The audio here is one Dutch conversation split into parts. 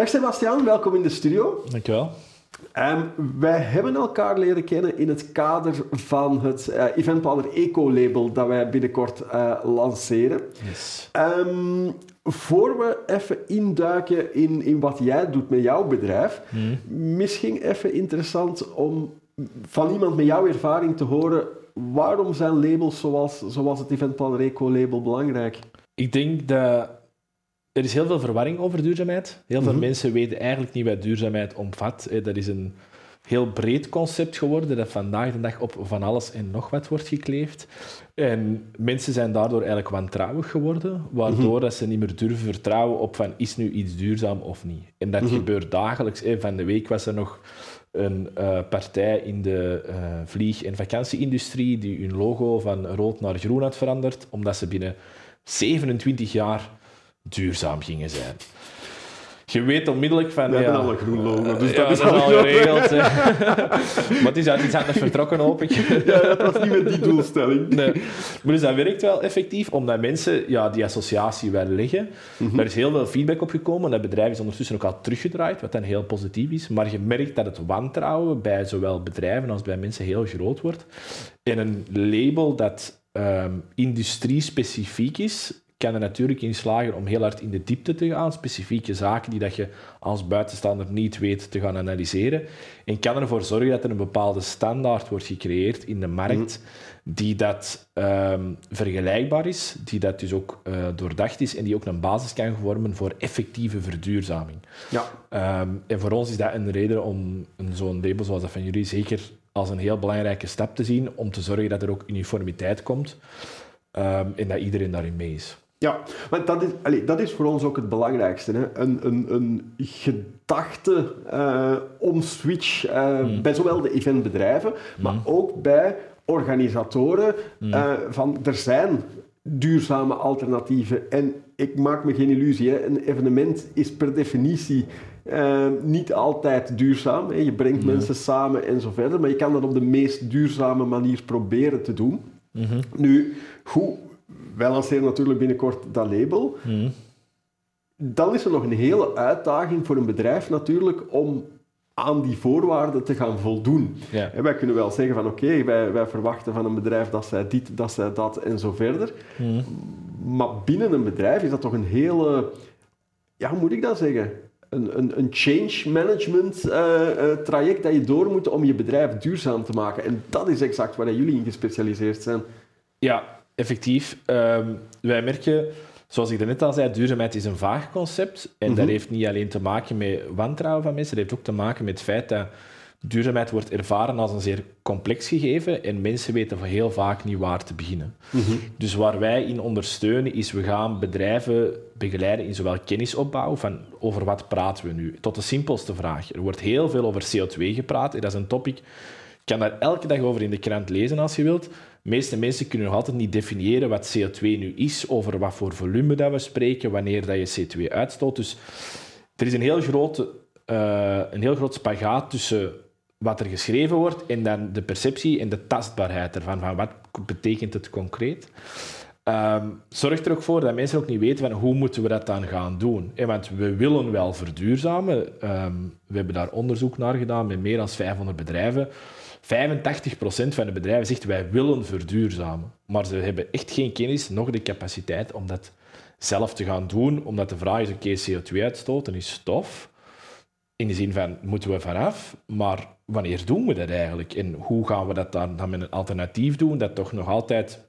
Dag Sebastian, welkom in de studio. Dankjewel. Um, wij hebben elkaar leren kennen in het kader van het uh, Eventplanner Eco-label dat wij binnenkort uh, lanceren. Yes. Um, voor we even induiken in, in wat jij doet met jouw bedrijf, Hmm. misschien even interessant om van iemand met jouw ervaring te horen waarom zijn labels zoals, zoals het Eventplanner Eco-label belangrijk? Ik denk dat er is heel veel verwarring over duurzaamheid. Heel veel Mhm. mensen weten eigenlijk niet wat duurzaamheid omvat. Eh, Dat is een heel breed concept geworden dat vandaag de dag op van alles en nog wat wordt gekleefd. En mensen zijn daardoor eigenlijk wantrouwig geworden, waardoor dat ze niet meer durven vertrouwen op van is nu iets duurzaam of niet. En dat gebeurt dagelijks. Eh, Van de week was er nog een eh, partij in de vlieg- en vakantieindustrie die hun logo van rood naar groen had veranderd, omdat ze binnen 27 jaar duurzaam gingen zijn. Je weet onmiddellijk van... We ja, hebben al een groen logo, dus ja, dat is al al geregeld. maar het is uit iets anders vertrokken, hoop ik. Ja, dat was niet met die doelstelling. Nee. Maar dus dat werkt wel effectief, omdat mensen ja, die associatie wel leggen. Daar is heel veel feedback op gekomen. Dat bedrijf is ondertussen ook al teruggedraaid, wat dan heel positief is. Maar je merkt dat het wantrouwen bij zowel bedrijven als bij mensen heel groot wordt. En een label dat ehm industrie-specifiek is, kan er natuurlijk in slagen om heel hard in de diepte te gaan, specifieke zaken die dat je als buitenstaander niet weet te gaan analyseren. En kan ervoor zorgen dat er een bepaalde standaard wordt gecreëerd in de markt die dat ehm, vergelijkbaar is, die dat dus ook eh, doordacht is en die ook een basis kan vormen voor effectieve verduurzaming. Ja. Ehm, en voor ons is dat een reden om een zo'n label zoals dat van jullie zeker als een heel belangrijke stap te zien, om te zorgen dat er ook uniformiteit komt ehm, en dat iedereen daarin mee is. Ja, want dat is, allee, dat is voor ons ook het belangrijkste. Hè? Een, een, een gedachte eh omswitch eh, bij zowel de eventbedrijven, maar ook bij organisatoren eh, van er zijn duurzame alternatieven. En ik maak me geen illusie, hè? een evenement is per definitie niet altijd duurzaam. Hè? Je brengt mensen samen en zo verder, maar je kan dat op de meest duurzame manier proberen te doen. Nu, hoe, wij lanceren natuurlijk binnenkort dat label. Dan is er nog een hele uitdaging voor een bedrijf natuurlijk om aan die voorwaarden te gaan voldoen. Ja. En wij kunnen wel zeggen van oké, wij, wij verwachten van een bedrijf dat zij dit, dat zij dat en zo verder. Maar binnen een bedrijf is dat toch een hele, ja, hoe moet ik dat zeggen? Een, een, een change management eh, eh, traject dat je door moet om je bedrijf duurzaam te maken. En dat is exact waar jullie in gespecialiseerd zijn. Ja, effectief. Ehm, wij merken, zoals ik net al zei, duurzaamheid is een vaag concept. En dat heeft niet alleen te maken met wantrouwen van mensen, dat heeft ook te maken met het feit dat duurzaamheid wordt ervaren als een zeer complex gegeven en mensen weten heel vaak niet waar te beginnen. Dus waar wij in ondersteunen is, we gaan bedrijven begeleiden in zowel kennisopbouw van over wat praten we nu, tot de simpelste vraag. Er wordt heel veel over CO2 gepraat en dat is een topic je kan daar elke dag over in de krant lezen als je wilt. De meeste mensen kunnen nog altijd niet definiëren wat CO2 nu is, over wat voor volume dat we spreken, wanneer dat je CO2 uitstoot. Dus er is een heel, grote, eh, een heel groot spagaat tussen wat er geschreven wordt en dan de perceptie en de tastbaarheid ervan. Van wat betekent het concreet? Ehm zorgt er ook voor dat mensen ook niet weten van hoe moeten we dat dan gaan doen. Eh, want we willen wel verduurzamen. Ehm, we hebben daar onderzoek naar gedaan met meer dan 500 bedrijven. 85% van de bedrijven zegt wij willen verduurzamen. Maar ze hebben echt geen kennis, nog de capaciteit om dat zelf te gaan doen. Omdat de vraag is, oké, CO2-uitstoten is stof. In de zin van, moeten we vanaf? Maar wanneer doen we dat eigenlijk? En hoe gaan we dat dan, dan met een alternatief doen dat toch nog altijd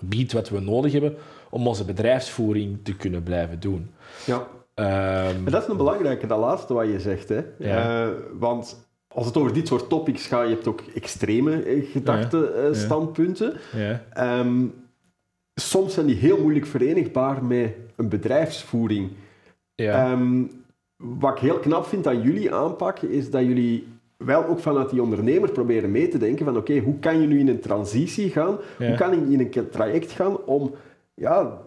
biedt wat we nodig hebben om onze bedrijfsvoering te kunnen blijven doen? Ja. Ehm, dat is een belangrijke, dat laatste wat je zegt. Hè? Ja. Eh, want als het over dit soort topics gaat, je hebt ook extreme eh, Ja. gedachten-standpunten. ja. Ehm, soms zijn die heel moeilijk verenigbaar met een bedrijfsvoering. Ja. Ehm, wat ik heel knap vind aan jullie aanpak, is dat jullie wel ook vanuit die ondernemer proberen mee te denken van oké, hoe kan je nu in een transitie gaan? Ja. Hoe kan je in een traject gaan om ja,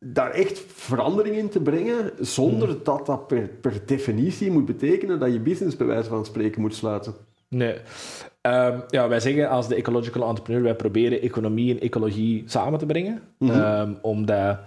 daar echt verandering in te brengen, zonder Hmm. dat dat per, per definitie moet betekenen dat je business bij wijze van spreken moet sluiten. Nee. Ehm, ja, wij zeggen als de ecological entrepreneur, wij proberen economie en ecologie samen te brengen. Ehm, omdat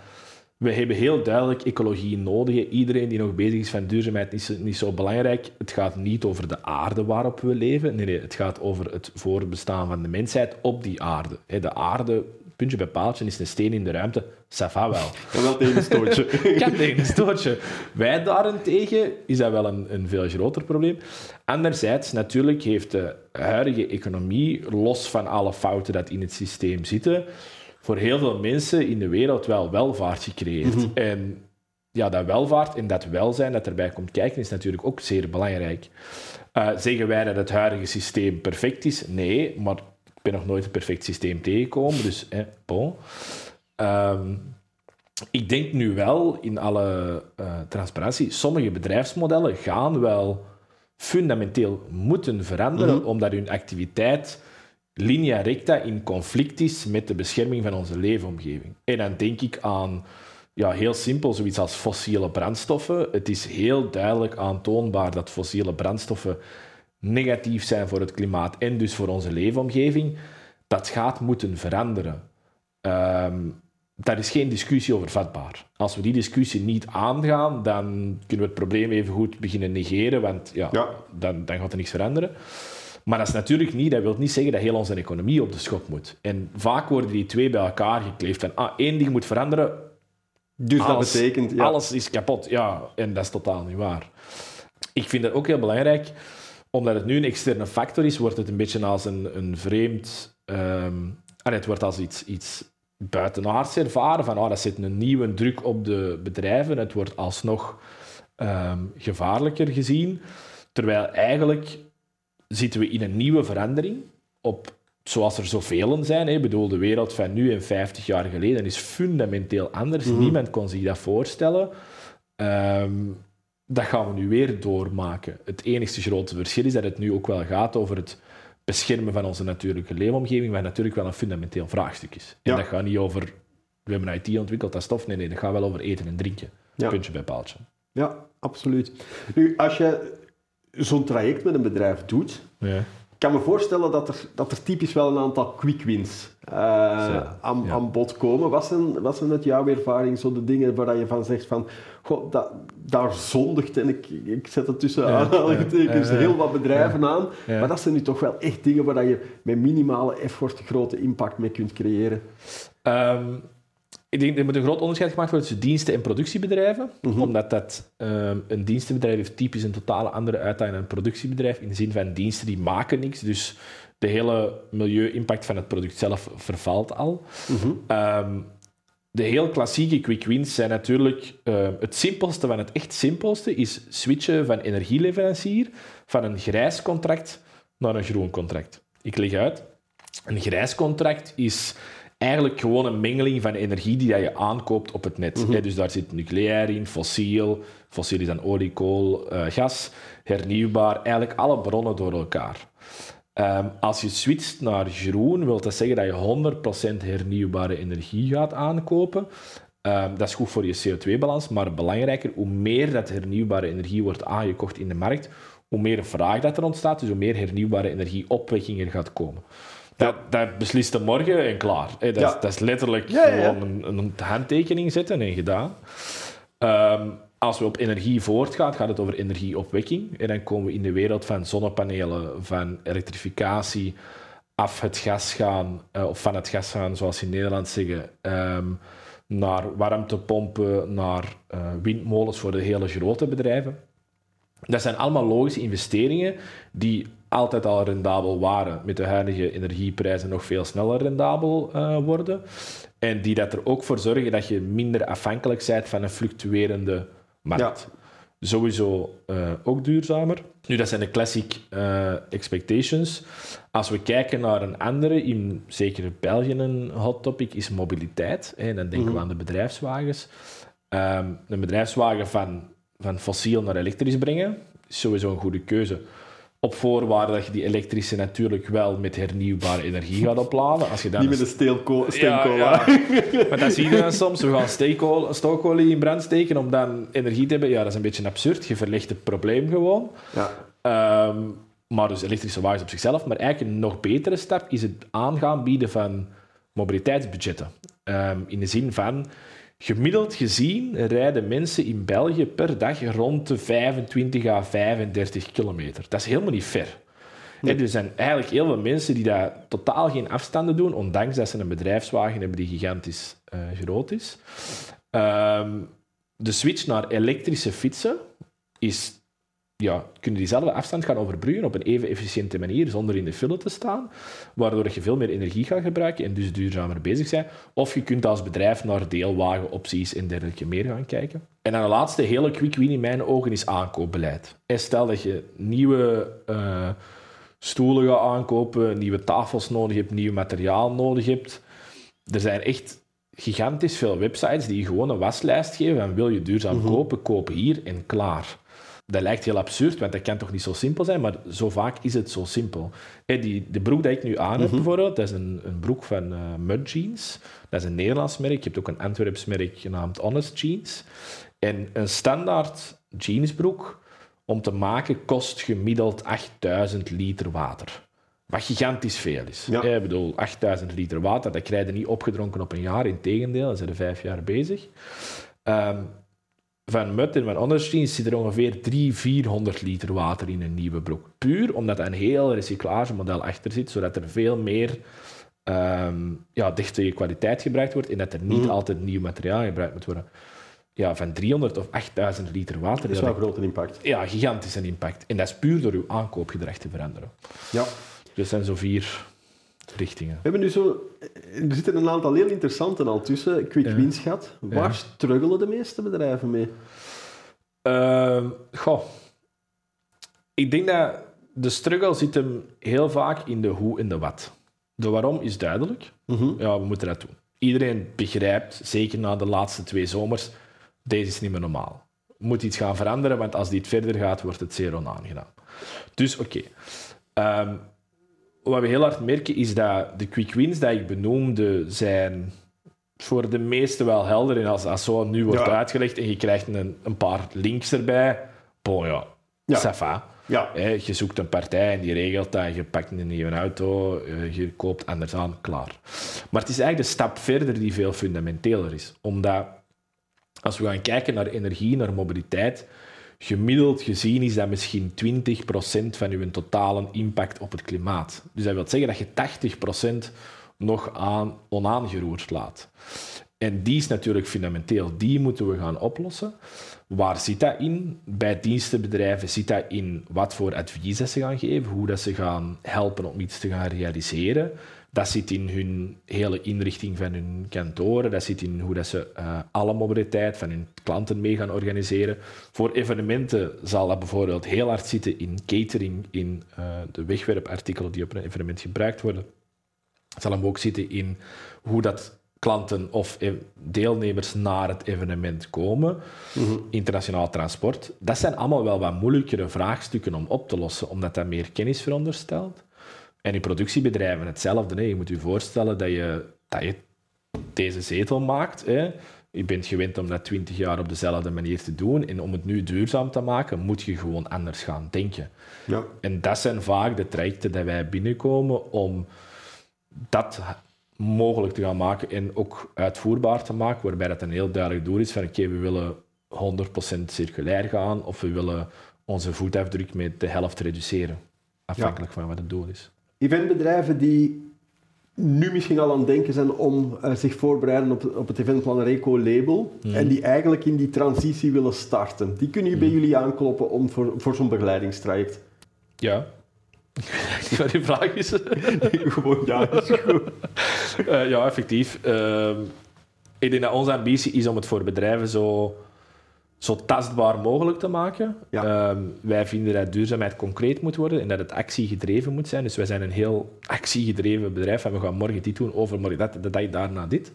we hebben heel duidelijk ecologie nodig. Iedereen die nog bezig is van duurzaamheid is niet zo belangrijk. Het gaat niet over de aarde waarop we leven. Nee, nee, het gaat over het voorbestaan van de mensheid op die aarde. De aarde, puntje bij paaltje, is een steen in de ruimte. Ça va wel. Kan wel tegen een stootje. kan tegen een stootje. Wij daarentegen is dat wel een, een veel groter probleem. Anderzijds, natuurlijk heeft de huidige economie, los van alle fouten dat in het systeem zitten, voor heel veel mensen in de wereld wel welvaart gecreëerd. Mhm. En ja, dat welvaart en dat welzijn dat erbij komt kijken is natuurlijk ook zeer belangrijk. Uh, zeggen wij dat het huidige systeem perfect is? Nee, maar ben nog nooit een perfect systeem tegengekomen, dus eh, bon. Um, ik denk nu wel, in alle uh, transparantie, sommige bedrijfsmodellen gaan wel fundamenteel moeten veranderen, Mhm. omdat hun activiteit linea recta in conflict is met de bescherming van onze leefomgeving. En dan denk ik aan, ja, heel simpel, zoiets als fossiele brandstoffen. Het is heel duidelijk aantoonbaar dat fossiele brandstoffen negatief zijn voor het klimaat en dus voor onze leefomgeving. Dat gaat moeten veranderen. Ehm, daar is geen discussie over vatbaar. Als we die discussie niet aangaan, dan kunnen we het probleem even goed beginnen negeren, want ja, Ja. Dan, dan gaat er niks veranderen. Maar dat is natuurlijk niet, dat wil niet zeggen dat heel onze economie op de schop moet. En vaak worden die twee bij elkaar gekleefd van, ah, één ding moet veranderen, Dus dat alles, betekent... Ja. alles is kapot. Ja, en dat is totaal niet waar. Ik vind het ook heel belangrijk, omdat het nu een externe factor is, wordt het een beetje als een, een vreemd... ehm, ah, het wordt als iets, iets buitenaards ervaren, van oh, dat zet een nieuwe druk op de bedrijven, het wordt alsnog ehm, gevaarlijker gezien. Terwijl eigenlijk zitten we in een nieuwe verandering, op, zoals er zoveel zijn. Hè. Ik bedoel, de wereld van nu en 50 jaar geleden is fundamenteel anders. Niemand kon zich dat voorstellen. Ehm, dat gaan we nu weer doormaken. Het enigste grote verschil is dat het nu ook wel gaat over het beschermen van onze natuurlijke leefomgeving, wat natuurlijk wel een fundamenteel vraagstuk is. En Ja. dat gaat niet over, we hebben IT ontwikkeld, dat stof. Nee, nee, dat gaat wel over eten en drinken. Ja. Puntje bij paaltje. Ja, absoluut. Nu, als je zo'n traject met een bedrijf doet, Ja. Ik kan me voorstellen dat er, dat er typisch wel een aantal quick wins eh, aan, ja. aan bod komen. Wat zijn, wat zijn uit jouw ervaring zo de dingen waar je van zegt van, goh, dat, daar zondigt, en ik, ik zet het tussen Ja, aanhalingstekens, ja, heel wat bedrijven aan, maar dat zijn nu toch wel echt dingen waar je met minimale effort grote impact mee kunt creëren. Ehm, ik denk, er moet een groot onderscheid gemaakt worden tussen diensten- en productiebedrijven. Omdat dat, ehm, een dienstenbedrijf heeft typisch een totale andere uitdaging dan een productiebedrijf. In de zin van diensten die maken niks. Dus de hele milieu-impact van het product zelf vervalt al. Ehm, de heel klassieke quick wins zijn natuurlijk ehm, het simpelste van het echt simpelste is switchen van energieleverancier van een grijs contract naar een groen contract. Ik leg uit. Een grijs contract is eigenlijk gewoon een mengeling van energie die dat je aankoopt op het net. Hè, Dus daar zit nucleair in, fossiel. Fossiel is dan olie, kool, eh, gas. Hernieuwbaar. Eigenlijk alle bronnen door elkaar. Ehm, als je switcht naar groen, wil dat zeggen dat je 100% hernieuwbare energie gaat aankopen. Ehm, dat is goed voor je CO2-balans, maar belangrijker, hoe meer dat hernieuwbare energie wordt aangekocht in de markt, hoe meer vraag dat er ontstaat, dus hoe meer hernieuwbare energieopwekking er gaat komen. Dat, dat beslist morgen en klaar. Hè. Dat, Ja. dat is letterlijk gewoon een, een handtekening zetten en gedaan. Ehm, als we op energie voortgaan, gaat het over energieopwekking. En dan komen we in de wereld van zonnepanelen, van elektrificatie, af het gas gaan, eh, of van het gas gaan, zoals ze in Nederland zeggen, ehm, naar warmtepompen, naar eh, windmolens voor de hele grote bedrijven. Dat zijn allemaal logische investeringen die altijd al rendabel waren, met de huidige energieprijzen nog veel sneller rendabel eh, worden. En die dat er ook voor zorgen dat je minder afhankelijk bent van een fluctuerende markt. Sowieso eh, ook duurzamer. Nu, dat zijn de classic eh, expectations. Als we kijken naar een andere, in zeker België een hot topic, is mobiliteit. Hè, dan denken we aan de bedrijfswagens. Ehm, een bedrijfswagen van, van fossiel naar elektrisch brengen is sowieso een goede keuze. Op voorwaarde dat je die elektrische natuurlijk wel met hernieuwbare energie gaat opladen. Als je dan Niet met een steenkool. ja, steenkola. ja. Maar dat zie je dan soms. We gaan steekool, stookolie in brand steken om dan energie te hebben. Ja, dat is een beetje absurd. Je verlegt het probleem gewoon. Ja. Ehm, maar dus elektrische wagens op zichzelf. Maar eigenlijk een nog betere stap is het aangaan bieden van mobiliteitsbudgetten. Ehm, in de zin van, Gemiddeld gezien rijden mensen in België per dag rond de 25 à 35 kilometer. Dat is helemaal niet ver. Hè, er zijn eigenlijk heel veel mensen die daar totaal geen afstanden doen, ondanks dat ze een bedrijfswagen hebben die gigantisch eh, groot is. Ehm, de switch naar elektrische fietsen is ja, kunnen diezelfde afstand gaan overbruggen op een even efficiënte manier, zonder in de file te staan, waardoor je veel meer energie gaat gebruiken en dus duurzamer bezig zijn. Of je kunt als bedrijf naar deelwagenopties en dergelijke meer gaan kijken. En dan de laatste hele quick win in mijn ogen is aankoopbeleid. En stel dat je nieuwe uh, stoelen gaat aankopen, nieuwe tafels nodig hebt, nieuw materiaal nodig hebt. Er zijn echt gigantisch veel websites die je gewoon een waslijst geven en wil je duurzaam mhm. kopen, koop hier en klaar. Dat lijkt heel absurd, want dat kan toch niet zo simpel zijn, maar zo vaak is het zo simpel. Hey, die, de broek die ik nu aan heb, mhm. bijvoorbeeld, dat is een, een broek van uh, Mud Jeans. Dat is een Nederlands merk. Je hebt ook een Antwerps merk genaamd Honest Jeans. En een standaard jeansbroek om te maken kost gemiddeld 8000 liter water. Wat gigantisch veel is. Ja. Ik bedoel, 8000 liter water, dat krijg je niet opgedronken op een jaar. Integendeel, dan zijn er vijf jaar bezig. Um, van Mut en van zit er ongeveer 300, 400 liter water in een nieuwe broek. Puur omdat er een heel recyclagemodel achter zit, zodat er veel meer um, ja, dichte kwaliteit gebruikt wordt en dat er niet mhm. altijd nieuw materiaal gebruikt moet worden. Ja, van 300 of 8000 liter water. Dat is wel een grote impact. Ja, gigantisch een impact. En dat is puur door uw aankoopgedrag te veranderen. Ja. Dus zijn zo vier richtingen. We hebben nu zo, er zitten een aantal heel interessante al tussen. Quick ja. wins gehad. Waar ja. struggelen de meeste bedrijven mee? Uh, goh. Ik denk dat de struggle zit hem heel vaak in de hoe en de wat. De waarom is duidelijk. Mm Ja, we moeten dat doen. Iedereen begrijpt, zeker na de laatste twee zomers, deze is niet meer normaal. Moet iets gaan veranderen, want als dit verder gaat, wordt het zeer onaangenaam. Dus oké. Okay. Um, ehm, wat we heel hard merken is dat de quick wins die ik benoemde zijn voor de meesten wel helder. En als, als zo nu wordt uitgelegd en je krijgt een, een paar links erbij, bon ja, ja. Ja. je zoekt een partij en die regelt dat. Je pakt een nieuwe auto, eh, je koopt anders aan, klaar. Maar het is eigenlijk de stap verder die veel fundamenteler is. Omdat als we gaan kijken naar energie, naar mobiliteit, Gemiddeld gezien is dat misschien 20% van uw totale impact op het klimaat. Dus dat wil zeggen dat je 80% nog aan, onaangeroerd laat. En die is natuurlijk fundamenteel. Die moeten we gaan oplossen. Waar zit dat in? Bij dienstenbedrijven zit dat in wat voor advies ze gaan geven, hoe dat ze gaan helpen om iets te gaan realiseren. Dat zit in hun hele inrichting van hun kantoren. Dat zit in hoe dat ze uh, alle mobiliteit van hun klanten mee gaan organiseren. Voor evenementen zal dat bijvoorbeeld heel hard zitten in catering, in uh, de wegwerpartikelen die op een evenement gebruikt worden. Het zal hem ook zitten in hoe dat klanten of e-, deelnemers naar het evenement komen. Mhm. Internationaal transport. Dat zijn allemaal wel wat moeilijkere vraagstukken om op te lossen, omdat dat meer kennis veronderstelt. En in productiebedrijven hetzelfde. Hè. Je moet je voorstellen dat je, dat je deze zetel maakt. Hè. Je bent gewend om dat twintig jaar op dezelfde manier te doen. En om het nu duurzaam te maken, moet je gewoon anders gaan denken. Ja. En dat zijn vaak de trajecten die wij binnenkomen om dat mogelijk te gaan maken en ook uitvoerbaar te maken, waarbij dat een heel duidelijk doel is van oké, we willen 100% circulair gaan of we willen onze voetafdruk met de helft reduceren, afhankelijk van wat het doel is eventbedrijven die nu misschien al aan het denken zijn om uh, zich voorbereiden op, op het Eventplanner Eco-label mhm. en die eigenlijk in die transitie willen starten. Die kunnen je bij mhm. jullie aankloppen om voor, voor zo'n begeleidingstraject. Ja. Wat die vraag is? gewoon ja, is goed. Uh, ja, effectief. Uh, ik denk dat onze ambitie is om het voor bedrijven zo zo tastbaar mogelijk te maken. Ehm, wij vinden dat duurzaamheid concreet moet worden en dat het actiegedreven moet zijn. Dus wij zijn een heel actiegedreven bedrijf en we gaan morgen dit doen, overmorgen dat, de dag daarna dit.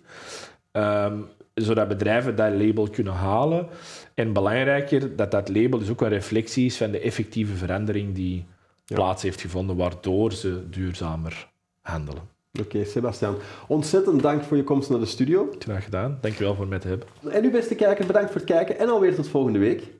Um, zodat bedrijven dat label kunnen halen. En belangrijker, dat dat label dus ook een reflectie is van de effectieve verandering die plaats heeft gevonden, waardoor ze duurzamer handelen. Oké, Sebastian. Ontzettend dank voor je komst naar de studio. Graag gedaan. Dankjewel voor mij te hebben. En u beste kijker, bedankt voor het kijken en alweer tot volgende week.